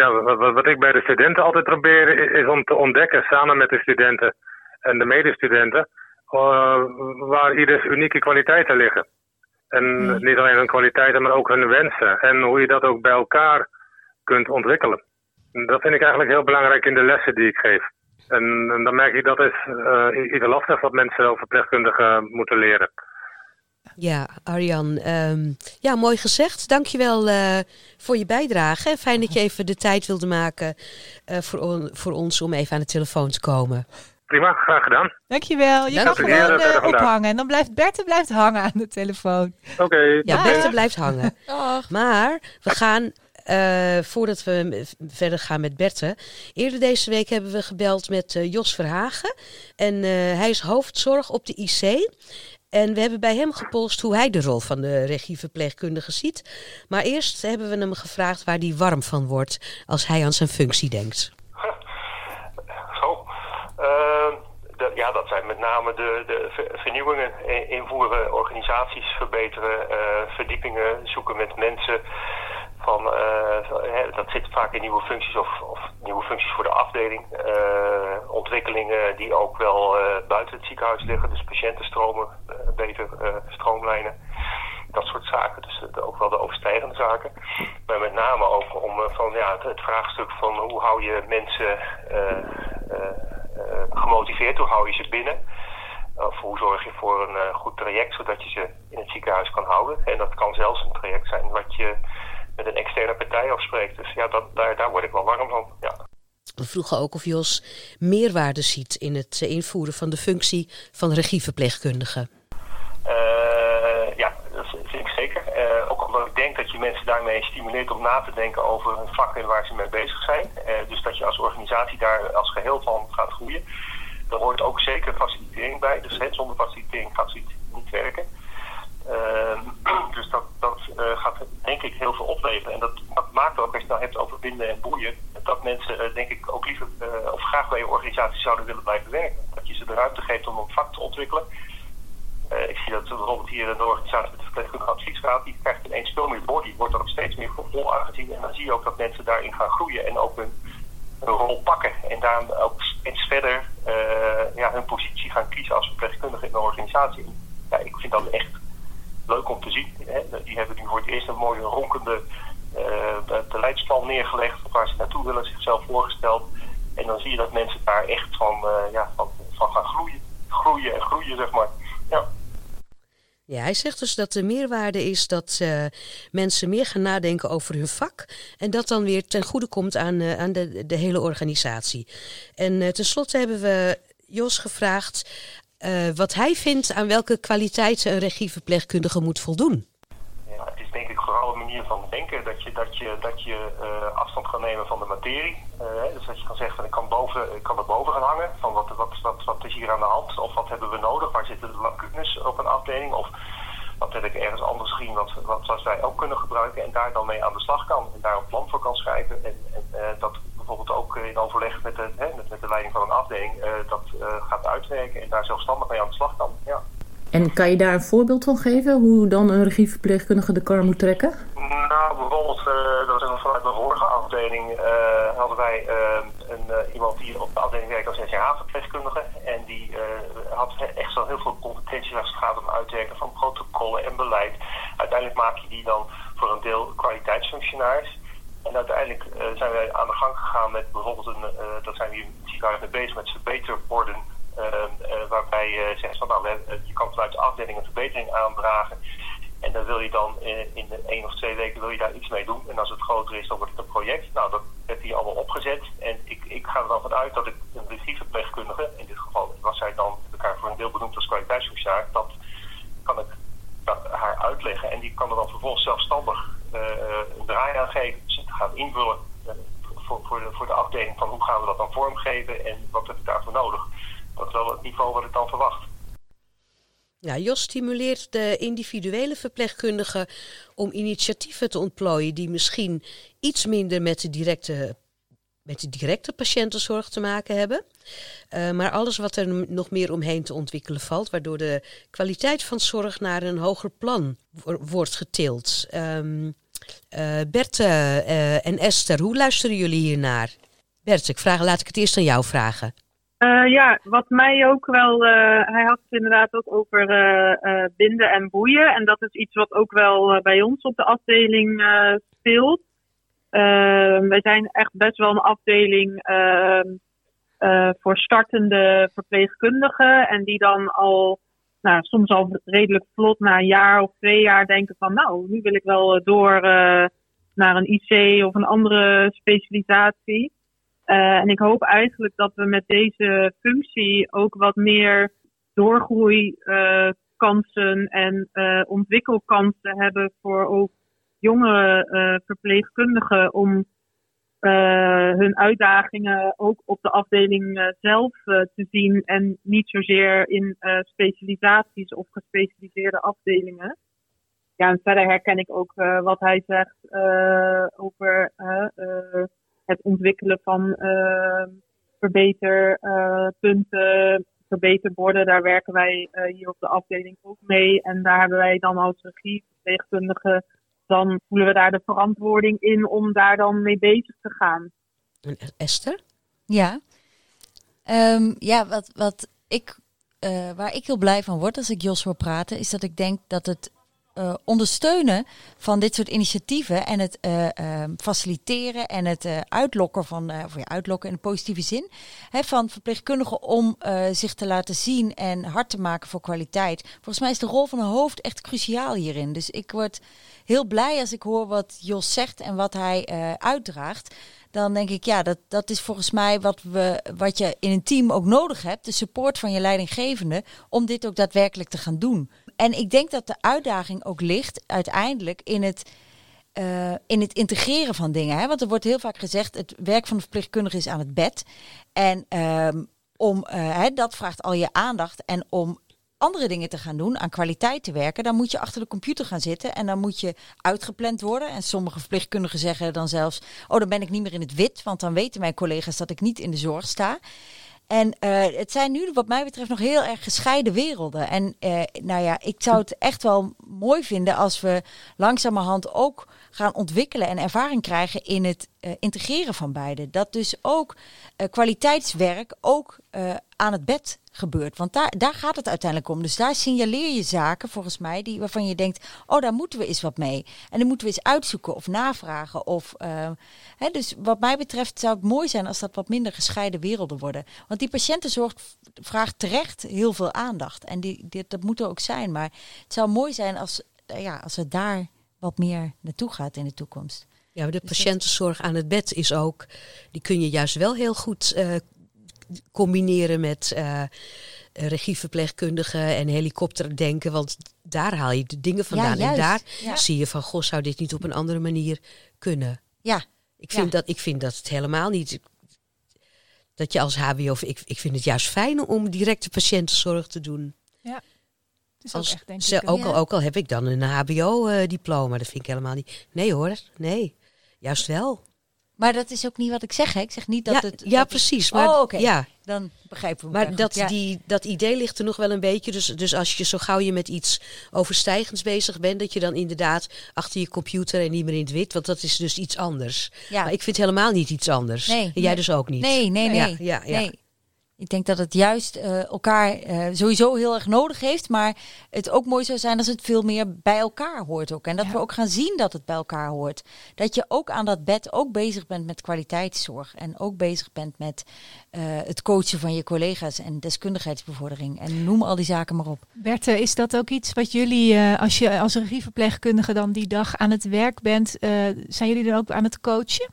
Ja, wat, ik bij de studenten altijd probeer is om te ontdekken samen met de studenten en de medestudenten eh, waar ieders unieke kwaliteiten liggen. En niet alleen hun kwaliteiten, maar ook hun wensen. En hoe je dat ook bij elkaar kunt ontwikkelen. En Dat vind ik eigenlijk heel belangrijk in de lessen die ik geef. En, en dan merk ik dat is eh, iets lastig wat mensen over verpleegkundigen moeten leren. Ja, Arjan, ehm, ja, mooi gezegd. Dankjewel eh voor je bijdrage. En Fijn dat je even de tijd wilde maken eh, voor, on- voor ons om even aan de telefoon te komen. Prima, graag gedaan. Dankjewel. Je Dank kan je. gewoon vandaag. ophangen. En dan blijft Berthe blijft hangen aan de telefoon. Oké. Ja, Dag. Berthe blijft hangen. Maar we gaan, eh, voordat we verder gaan met Berthe. Eerder deze week hebben we gebeld met Jos Verhagen. En eh, hij is hoofdzorg op de IC. En we hebben bij hem gepolst hoe hij de rol van de regieverpleegkundige ziet. Maar eerst hebben we hem gevraagd waar hij warm van wordt als hij aan zijn functie denkt. Zo. De- ja, dat zijn met name de, de ver- vernieuwingen. Invoeren, organisaties verbeteren, eh, verdiepingen zoeken met mensen. Van, eh, dat zit vaak in nieuwe functies of, of nieuwe functies voor de afdeling. Eh, ontwikkelingen die ook wel eh, buiten het ziekenhuis liggen. Dus patiëntenstromen beter stroomlijnen. Dat soort zaken. Dus ook wel de overstijgende zaken. Maar met name ook om van, ja, het, vraagstuk van hoe hou je mensen gemotiveerd, hoe hou je ze binnen? Of hoe zorg je voor een goed traject zodat je ze in het ziekenhuis kan houden? En dat kan zelfs een traject zijn wat je met een externe partij afspreekt. Dus ja, dat, daar, daar word ik wel warm van. Ja. We vroegen ook of Jos meerwaarde ziet in het invoeren van de functie van regieverpleegkundige. Eh, ja, dat vind ik zeker. Eh, ook omdat ik denk dat je mensen daarmee stimuleert om na te denken over hun vak en waar ze mee bezig zijn. Eh, dus dat je als organisatie daar als geheel van gaat groeien. Daar hoort ook zeker facilitering bij. Dus hè, zonder facilitering gaat niet werken. Ehm, dus dat, dat eh, gaat denk ik heel veel opleveren. En dat, maakt ook, als je het nou hebt over binden en boeien, dat mensen eh, denk ik ook liever eh, of graag bij je organisatie zouden willen blijven werken. Dat je ze de ruimte geeft om een vak te ontwikkelen. Ik zie dat bijvoorbeeld hier in de organisatie met de verpleegkundige adviesraad, die krijgt ineens veel meer die wordt er ook steeds meer voor aangezien. En dan zie je ook dat mensen daarin gaan groeien en ook hun rol pakken. En daar ook steeds verder ja, hun positie gaan kiezen als verpleegkundige in de organisatie. Ja, ik vind dat echt leuk om te zien. Hè. Die hebben nu voor het eerst een mooie ronkende eh, beleidsplan neergelegd waar ze naartoe willen, zichzelf voorgesteld. En dan zie je dat mensen daar echt van, eh, ja, van, van gaan groeien. Groeien en groeien, zeg maar. Ja. Ja, hij zegt dus dat de meerwaarde is dat eh, mensen meer gaan nadenken over hun vak. En dat dan weer ten goede komt aan, aan de, de hele organisatie. En uh, tenslotte hebben we Jos gevraagd uh, wat hij vindt aan welke kwaliteiten een regieverpleegkundige moet voldoen. Ja, het is denk ik vooral een manier van denken dat je, dat je, dat je uh, afstand kan nemen van de materie. Uh, dus dat je kan zeggen ik kan, boven, kan er boven gaan hangen van wat, wat, wat, is hier aan de hand of wat hebben we nodig, waar zitten de lacunes op een afdeling of wat heb ik ergens anders gezien wat, wat, wij ook kunnen gebruiken en daar dan mee aan de slag kan en daar een plan voor kan schrijven en, en dat bijvoorbeeld ook in overleg met de, hè, met, met de leiding van een afdeling dat gaat uitwerken en daar zelfstandig mee aan de slag kan. Ja. En kan je daar een voorbeeld van geven, hoe dan een regieverpleegkundige de kar moet trekken? Nou, bijvoorbeeld, dat is vanuit mijn vorige afdeling, hadden wij een, iemand die op de afdeling werkt als SCH-verpleegkundige. En die had echt wel heel veel competenties als het gaat om uitwerken van protocollen en beleid. Uiteindelijk maak je die dan voor een deel kwaliteitsfunctionaris. En uiteindelijk zijn wij aan de gang gegaan met bijvoorbeeld, een, dat zijn we hier mee bezig met verbeterborden. Uh, waarbij je zegt van nou, je kan vanuit de afdeling een verbetering aandragen. En dan wil je dan in, in één of twee weken wil je daar iets mee doen. En als het groter is, dan wordt het een project. Nou, dat werd hier allemaal opgezet. En ik, ik ga er dan vanuit dat ik een regieverpleegkundige, in dit geval was zij dan elkaar voor een deel benoemd als kwaliteitsfunctionaris, dat kan ik haar uitleggen. En die kan er dan vervolgens zelfstandig een draai aan geven. Gaat invullen voor, voor, de, voor de afdeling van hoe gaan we dat dan vormgeven en wat heb ik daarvoor nodig. Dat is wel het niveau wat ik dan verwacht. Ja, Jos stimuleert de individuele verpleegkundigen om initiatieven te ontplooien die misschien iets minder met de directe, met de directe patiëntenzorg te maken hebben. Uh, maar alles wat er nog meer omheen te ontwikkelen valt, waardoor de kwaliteit van zorg naar een hoger plan wordt getild. Um, uh, Bert uh, en Esther, hoe luisteren jullie hiernaar? Bert, ik vraag, laat ik het eerst aan jou vragen. Uh, ja, wat mij ook wel. Hij had het inderdaad ook over binden en boeien. En dat is iets wat ook wel bij ons op de afdeling speelt. wij zijn echt best wel een afdeling voor startende verpleegkundigen. En die dan al, nou, soms al redelijk vlot na een jaar of twee jaar denken van, nou, nu wil ik wel door naar een IC of een andere specialisatie. Uh, en ik hoop eigenlijk dat we met deze functie ook wat meer doorgroeikansen uh, en ontwikkelkansen hebben voor ook jonge verpleegkundigen om hun uitdagingen ook op de afdeling zelf te zien en niet zozeer in specialisaties of gespecialiseerde afdelingen. Ja, en verder herken ik ook wat hij zegt over het ontwikkelen van verbeterpunten, verbeterborden. Daar werken wij hier op de afdeling ook mee. En daar hebben wij dan als regieverpleegkundige, dan voelen we daar de verantwoording in om daar dan mee bezig te gaan. En Esther? Ja, um, ja wat, wat ik, uh, waar ik heel blij van word als ik Jos hoor praten, is dat ik denk dat het uh, ondersteunen van dit soort initiatieven en het uh, uh, faciliteren en het uitlokken van, of ja, uitlokken in een positieve zin, hè, van verpleegkundigen om zich te laten zien en hard te maken voor kwaliteit. Volgens mij is de rol van een hoofd echt cruciaal hierin. Dus ik word heel blij als ik hoor wat Jos zegt en wat hij uitdraagt. Dan denk ik, ja, dat, dat is volgens mij wat, we, wat je in een team ook nodig hebt. De support van je leidinggevende om dit ook daadwerkelijk te gaan doen en ik denk dat de uitdaging ook ligt uiteindelijk in het, uh, in het integreren van dingen. Hè? Want er wordt heel vaak gezegd, het werk van de verpleegkundige is aan het bed. En um, om, uh, hè, dat vraagt al je aandacht. En om andere dingen te gaan doen, aan kwaliteit te werken, dan moet je achter de computer gaan zitten en dan moet je uitgepland worden. En sommige verpleegkundigen zeggen dan zelfs, oh dan ben ik niet meer in het wit, want dan weten mijn collega's dat ik niet in de zorg sta. En uh, het zijn nu wat mij betreft nog heel erg gescheiden werelden. En uh, nou ja, ik zou het echt wel mooi vinden als we langzamerhand ook gaan ontwikkelen en ervaring krijgen in het eh, integreren van beide. Dat dus ook eh, kwaliteitswerk ook eh, aan het bed gebeurt. Want daar, daar gaat het uiteindelijk om. Dus daar signaleer je zaken, volgens mij, die, waarvan je denkt... oh, daar moeten we eens wat mee. En dan moeten we eens uitzoeken of navragen. Of, hè, dus wat mij betreft zou het mooi zijn als dat wat minder gescheiden werelden worden. Want die patiëntenzorg vraagt terecht heel veel aandacht. En die, die, dat moet er ook zijn. Maar het zou mooi zijn als, ja, als het daar wat meer naartoe gaat in de toekomst. Ja, de Dus patiëntenzorg aan het bed is ook, die kun je juist wel heel goed eh, combineren met eh regieverpleegkundigen en helikopterdenken. Want daar haal je de dingen vandaan. en daar Ja. zie je van, goh, zou dit niet op een andere manier kunnen? Ja, Ik vind, Ja. dat, ik vind dat het helemaal niet... Dat je als HBO... Ik, ik vind het juist fijn om directe patiëntenzorg te doen. Is ook Als, echt, denk ze, ik, ook, al, ook al heb ik dan een HBO-diploma. dat vind ik helemaal niet... Nee hoor, nee. Juist wel. maar dat is ook niet wat ik zeg. Hè? Ik zeg niet dat ja, het... ja, dat precies. Maar, oh, oké. ja, Dan begrijpen we maar dat. Ja. die, dat idee ligt er nog wel een beetje. Dus, dus als je zo gauw je met iets overstijgends bezig bent... dat je dan inderdaad achter je computer en niet meer in het wit... want dat is dus iets anders. Ja. Maar ik vind helemaal niet iets anders. Nee, en jij nee. dus ook niet. Nee, nee, nee. Ja, ja, ja. nee. Ik denk dat het juist eh, elkaar eh, sowieso heel erg nodig heeft. Maar het ook mooi zou zijn als het veel meer bij elkaar hoort ook. En dat Ja. we ook gaan zien dat het bij elkaar hoort. Dat je ook aan dat bed ook bezig bent met kwaliteitszorg. En ook bezig bent met eh, het coachen van je collega's en deskundigheidsbevordering. En noem al die zaken maar op. Berthe, is dat ook iets wat jullie, als je als regieverpleegkundige dan die dag aan het werk bent, zijn jullie dan ook aan het coachen?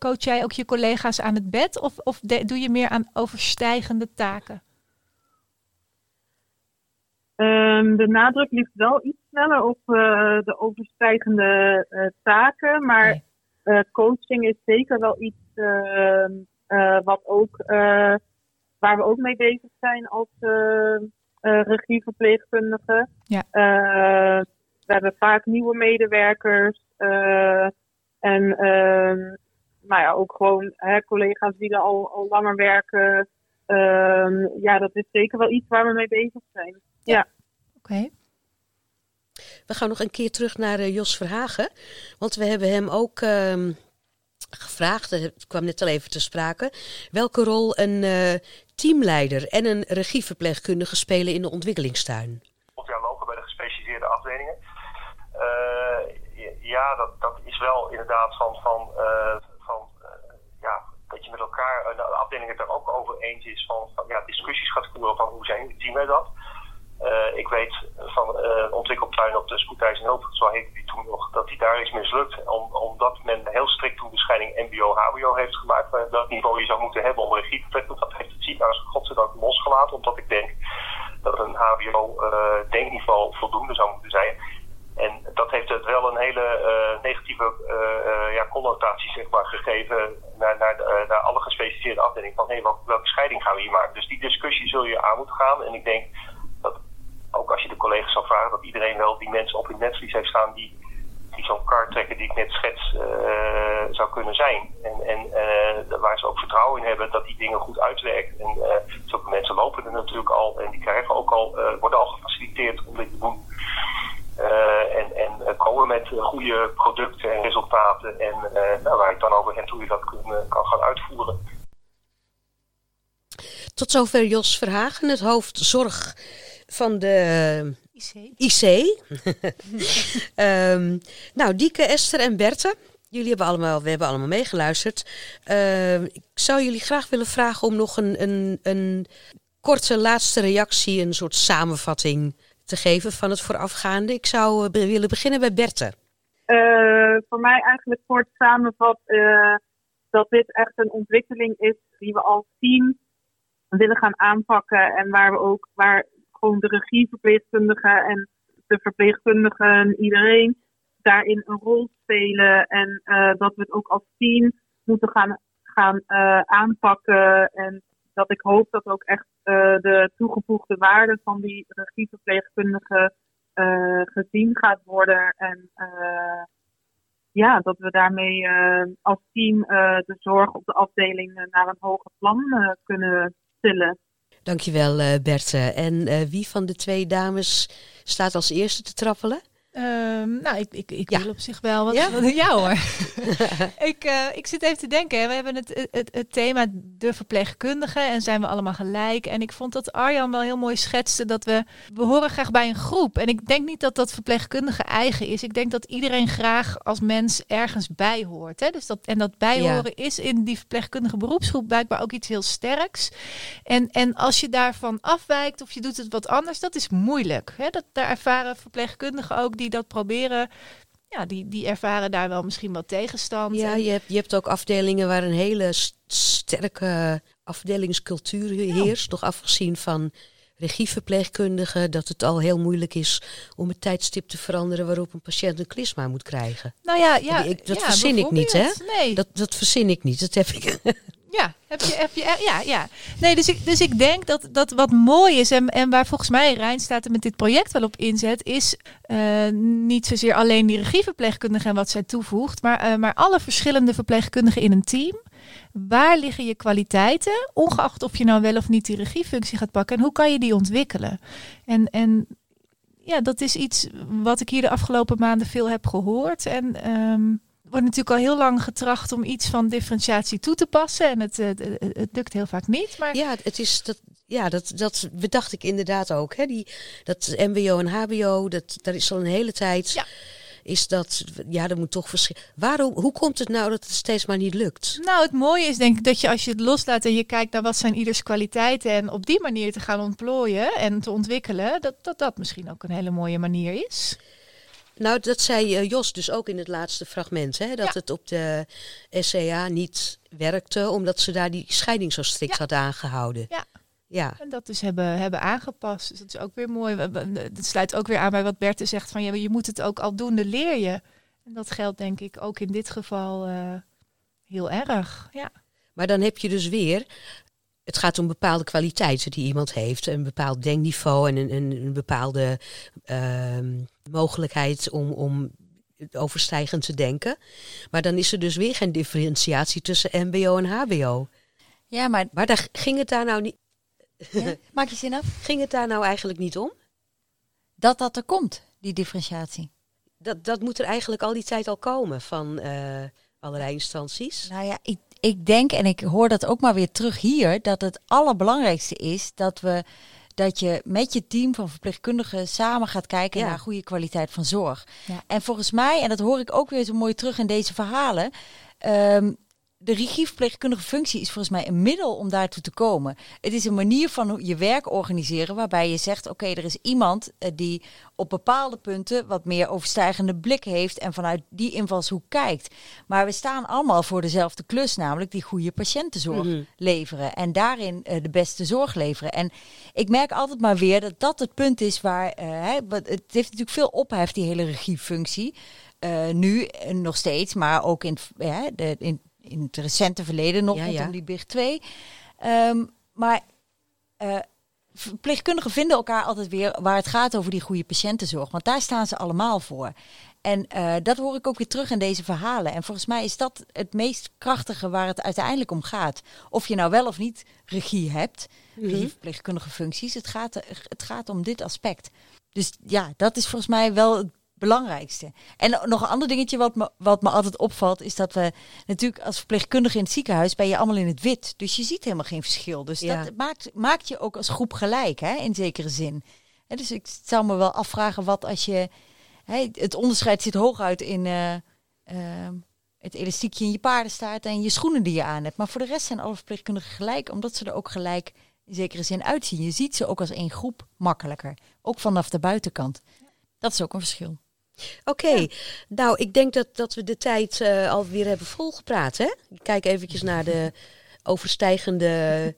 Coach jij ook je collega's aan het bed of, of de- doe je meer aan overstijgende taken? Ehm, de nadruk ligt wel iets sneller op eh, de overstijgende eh, taken, maar Nee. eh, coaching is zeker wel iets ehm, eh, wat ook, waar we ook mee bezig zijn als eh, eh, regieverpleegkundigen. Ja. We hebben vaak nieuwe medewerkers en ehm, nou ja, ook gewoon hè, collega's die er al, al langer werken. Ehm, ja, dat is zeker wel iets waar we mee bezig zijn. Oké. We gaan nog een keer terug naar eh, Jos Verhagen. Want we hebben hem ook ehm, gevraagd, eh, het kwam net al even te sprake, welke rol een eh, teamleider en een regieverpleegkundige spelen in de ontwikkelingstuin. of jaar lopen bij de gespecialiseerde afdelingen. Eh, ja, dat, dat is wel inderdaad van, van, eh, van eh, ja, dat je met elkaar, eh, de afdeling het daar ook over eens is van, van ja, discussies gaat voeren van hoe zijn zien wij dat. Eh, ik weet van eh, een ontwikkeltuin op de spoedeisende hulp, zo heette die toen nog, dat die daar is mislukt. Om, omdat men heel strikt toen MBO-HBO heeft gemaakt. Maar dat niveau je zou moeten hebben om regie te trekken. Dat heeft het ziekenhuis godzijdank losgelaten. Omdat ik denk dat een HBO-denkniveau voldoende zou moeten zijn. En dat heeft het wel een hele eh, negatieve eh, eh, ja, connotatie zeg maar, gegeven naar, naar, de- naar alle gespecialiseerde afdelingen. Van hé, welke, welke scheiding gaan we hier maken? Dus die discussie zul je aan moeten gaan. En ik denk dat ook als je de collega's zou vragen, dat iedereen wel die mensen op het netvlies heeft staan die, die zo'n kaart trekken die ik net schets zou kunnen zijn. En, en waar ze ook vertrouwen in hebben dat die dingen goed uitwerken. En zulke mensen lopen er natuurlijk al en die krijgen ook al, worden al gefaciliteerd om dit te doen. Eh, en, en eh, komen met eh, goede producten en resultaten. En eh, nou, waar ik dan over heb hoe je dat kun, kan gaan uitvoeren. Tot zover Jos Verhagen, het hoofd zorg van de IC. IC. Ehm, nou, Dieke, Esther en Berthe, jullie hebben allemaal, we hebben allemaal meegeluisterd. Ehm, ik zou jullie graag willen vragen om nog een, een, een korte laatste reactie, een soort samenvatting te geven van het voorafgaande. Ik zou eh, willen beginnen bij Berthe. Eh, voor mij eigenlijk kort samenvat eh, dat dit echt een ontwikkeling is die we als team willen gaan aanpakken. En waar we ook, waar gewoon de regieverpleegkundigen en de verpleegkundigen, iedereen daarin een rol spelen. En dat we het ook als team moeten gaan, gaan aanpakken. En dat ik hoop dat ook echt eh, de toegevoegde waarde van die regieverpleegkundigen eh, gezien gaat worden. En eh, ja, dat we daarmee als team de zorg op de afdeling naar een hoger plan kunnen tillen. Dankjewel, Berthe. En wie van de twee dames staat als eerste te trappelen? Ehm, nou, ik, ik, ik Ja. wil op zich wel wat. Ja? wat- ja hoor. ik, eh, ik zit even te denken. hè. We hebben het, het, het thema de verpleegkundige en zijn we allemaal gelijk. En ik vond dat Arjan wel heel mooi schetste dat we, we horen graag bij een groep. En ik denk niet dat dat verpleegkundige eigen is. Ik denk dat iedereen graag als mens ergens bij hoort. Hè? Dus dat, en dat bijhoren is in die verpleegkundige beroepsgroep blijkbaar ook iets heel sterks. En, en als je daarvan afwijkt of je doet het wat anders, dat is moeilijk. Hè? Dat, daar ervaren verpleegkundigen ook die dat proberen. Ja, die, die ervaren daar wel misschien wat tegenstand. Ja, je hebt, je hebt ook afdelingen waar een hele st- sterke afdelingscultuur heerst. Nog afgezien van regieverpleegkundigen. Dat het al heel moeilijk is om het tijdstip te veranderen waarop een patiënt een klisma moet krijgen. nou ja, ja Ik- dat ja, verzin ik niet, hè? Nee, Dat, dat verzin ik niet. Dat heb ik. Heb je, heb je, eh, ja, ja. Nee, dus ik, dus ik denk dat, dat wat mooi is en, en waar volgens mij Rijnstaat met dit project wel op inzet, is eh, niet zozeer alleen die regieverpleegkundige en wat zij toevoegt, maar, eh, maar alle verschillende verpleegkundigen in een team. Waar liggen je kwaliteiten, ongeacht of je nou wel of niet die regiefunctie gaat pakken en hoe kan je die ontwikkelen? En, en ja, dat is iets wat ik hier de afgelopen maanden veel heb gehoord. En ehm, wordt natuurlijk al heel lang getracht om iets van differentiatie toe te passen. En het, eh, het, het, het lukt heel vaak niet. Maar Ja, het is dat. Ja, dat, dat bedacht ik inderdaad ook. Hè? Die, dat MBO en HBO, dat, daar is al een hele tijd. Ja. Is dat, ja, dat moet toch verschillen. Waarom, hoe komt het nou dat het steeds maar niet lukt? nou, het mooie is denk ik dat je als je het loslaat en je kijkt naar wat zijn ieders kwaliteiten. En op die manier te gaan ontplooien en te ontwikkelen. Dat dat, dat misschien ook een hele mooie manier is. Nou, dat zei eh, Jos dus ook in het laatste fragment. Hè? Dat Ja. het op de SCA niet werkte, omdat ze daar die scheiding zo strikt Ja. had aangehouden. Ja. Ja, En dat dus hebben, hebben aangepast. Dus dat is ook weer mooi. Het sluit ook weer aan bij wat Berthe zegt. Van, ja, je moet het ook aldoende leer je. En dat geldt denk ik ook in dit geval eh, heel erg. Ja. maar dan heb je dus weer. Het gaat om bepaalde kwaliteiten die iemand heeft. Een bepaald denkniveau en een, een, een bepaalde ehm, mogelijkheid om, om overstijgend te denken. Maar dan is er dus weer geen differentiatie tussen MBO en HBO. Ja, maar Maar daar ging het daar nou niet. ja, maak je zin af? Ging het daar nou eigenlijk niet om? Dat dat er komt, die differentiatie. Dat, dat moet er eigenlijk al die tijd al komen van eh, allerlei instanties. Nou ja, ik, ik denk, en ik hoor dat ook maar weer terug hier, dat het allerbelangrijkste is dat we dat je met je team van verpleegkundigen samen gaat kijken Ja. naar goede kwaliteit van zorg. Ja. En volgens mij, en dat hoor ik ook weer zo mooi terug in deze verhalen. ehm, de regieverpleegkundige functie is volgens mij een middel om daartoe te komen. Het is een manier van hoe je werk organiseren waarbij je zegt: oké, er is iemand eh, die op bepaalde punten wat meer overstijgende blik heeft en vanuit die invalshoek kijkt. Maar we staan allemaal voor dezelfde klus, namelijk die goede patiëntenzorg Mhm. leveren en daarin eh, de beste zorg leveren. En ik merk altijd maar weer dat dat het punt is waar wat- het heeft natuurlijk veel ophef die hele regiefunctie. Eh, nu nog steeds, maar ook in, ja, de, in, in het recente verleden nog Ja, die Big 2. Ehm, maar eh, verpleegkundigen vinden elkaar altijd weer waar het gaat over die goede patiëntenzorg. Want daar staan ze allemaal voor. En eh, dat hoor ik ook weer terug in deze verhalen. En volgens mij is dat het meest krachtige waar het uiteindelijk om gaat. Of je nou wel of niet regie hebt, regie verpleegkundige functies. Het gaat, het gaat om dit aspect. Dus ja, dat is volgens mij wel het belangrijkste. En nog een ander dingetje wat me, wat me altijd opvalt, is dat we natuurlijk als verpleegkundige in het ziekenhuis ben je allemaal in het wit. Dus je ziet helemaal geen verschil. Dus Ja. dat maakt, maakt je ook als groep gelijk, hè, in zekere zin. Dus ik zou me wel afvragen wat als je. Hè, het onderscheid zit hooguit in eh, ehm, het elastiekje in je paardenstaart en je schoenen die je aan hebt. Maar voor de rest zijn alle verpleegkundigen gelijk, omdat ze er ook gelijk in zekere zin uitzien. Je ziet ze ook als één groep makkelijker. Ook vanaf de buitenkant. Dat is ook een verschil. Oké, nou ik denk dat, dat we de tijd eh, alweer hebben volgepraat. Hè? Ik kijk eventjes naar de overstijgende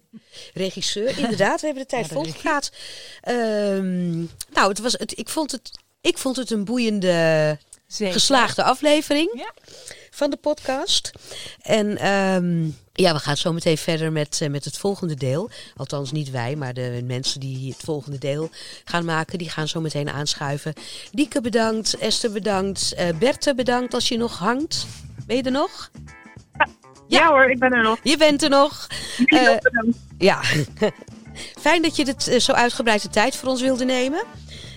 regisseur. Inderdaad, we hebben de tijd Ja, volgepraat. Ehm, nou, het was, het, ik, vond het, ik vond het een boeiende, Zeker. geslaagde aflevering Ja. van de podcast. En ehm, ja, we gaan zo meteen verder met, eh, met het volgende deel. Althans, niet wij, maar de mensen die het volgende deel gaan maken, die gaan zo meteen aanschuiven. Dieke bedankt, Esther bedankt, eh Berthe bedankt als je nog hangt. Ben je er nog? Ja, hoor, ik ben er nog. Je bent er nog. Bedankt. Ja, fijn dat je het zo uitgebreid de tijd voor ons wilde nemen.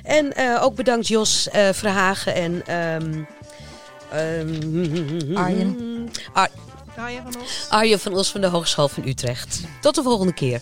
En eh, ook bedankt Jos eh, Verhagen en... ehm, ehm, Arjen. Ar- Arjen van Os. Arjen van Os van de Hogeschool van Utrecht. Tot de volgende keer.